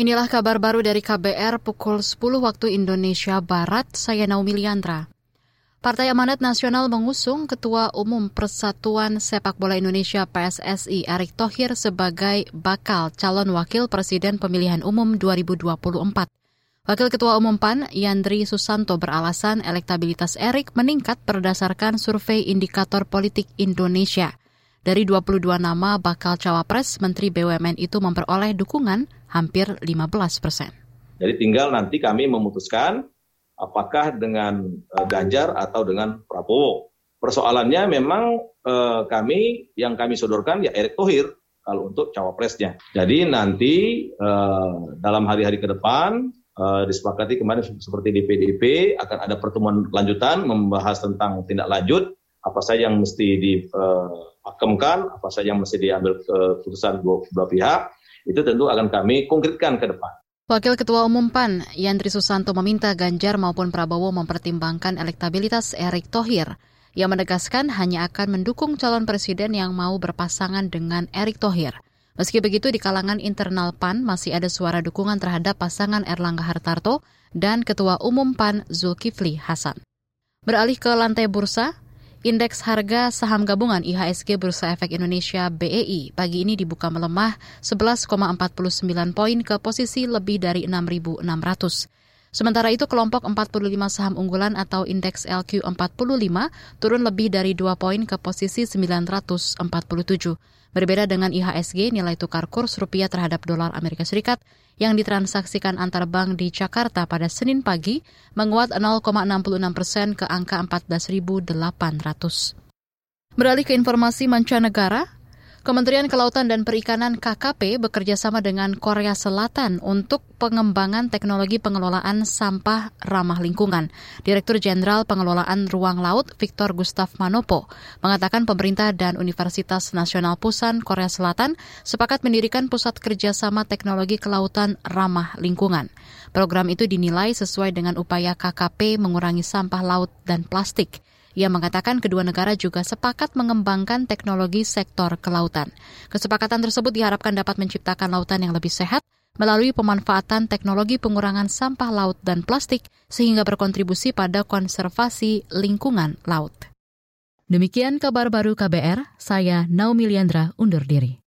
Inilah kabar baru dari KBR pukul 10 waktu Indonesia Barat, saya Naomi Liandra. Partai Amanat Nasional mengusung Ketua Umum Persatuan Sepak Bola Indonesia PSSI Erick Thohir sebagai bakal calon wakil presiden pemilihan umum 2024. Wakil Ketua Umum PAN, Yandri Susanto beralasan elektabilitas Erik meningkat berdasarkan survei indikator politik Indonesia. Dari 22 nama bakal cawapres, Menteri BUMN itu memperoleh dukungan hampir 15 persen. Jadi tinggal nanti kami memutuskan apakah dengan uh, Ganjar atau dengan Prabowo. Persoalannya memang uh, kami yang kami sodorkan ya Erick Thohir kalau untuk cawapresnya. Jadi nanti uh, dalam hari-hari ke depan uh, disepakati kemarin seperti di PDIP akan ada pertemuan lanjutan membahas tentang tindak lanjut apa saja yang mesti dipakemkan, apa saja yang mesti diambil keputusan dua, dua pihak, itu tentu akan kami konkretkan ke depan. Wakil Ketua Umum PAN, Yandri Susanto meminta Ganjar maupun Prabowo mempertimbangkan elektabilitas Erick Thohir. Ia menegaskan hanya akan mendukung calon presiden yang mau berpasangan dengan Erick Thohir. Meski begitu, di kalangan internal PAN masih ada suara dukungan terhadap pasangan Erlangga Hartarto dan Ketua Umum PAN Zulkifli Hasan. Beralih ke lantai bursa, Indeks harga saham gabungan IHSG Bursa Efek Indonesia BEI pagi ini dibuka melemah 11,49 poin ke posisi lebih dari 6.600. Sementara itu kelompok 45 saham unggulan atau indeks LQ45 turun lebih dari 2 poin ke posisi 947. Berbeda dengan IHSG, nilai tukar kurs rupiah terhadap dolar Amerika Serikat yang ditransaksikan antar bank di Jakarta pada Senin pagi menguat 0,66 persen ke angka 14.800. Beralih ke informasi mancanegara, Kementerian Kelautan dan Perikanan KKP bekerja sama dengan Korea Selatan untuk pengembangan teknologi pengelolaan sampah ramah lingkungan. Direktur Jenderal Pengelolaan Ruang Laut Victor Gustav Manopo mengatakan pemerintah dan Universitas Nasional Pusan Korea Selatan sepakat mendirikan pusat kerjasama teknologi kelautan ramah lingkungan. Program itu dinilai sesuai dengan upaya KKP mengurangi sampah laut dan plastik. Ia mengatakan kedua negara juga sepakat mengembangkan teknologi sektor kelautan. Kesepakatan tersebut diharapkan dapat menciptakan lautan yang lebih sehat melalui pemanfaatan teknologi pengurangan sampah laut dan plastik sehingga berkontribusi pada konservasi lingkungan laut. Demikian kabar baru KBR, saya Naomi Liandra undur diri.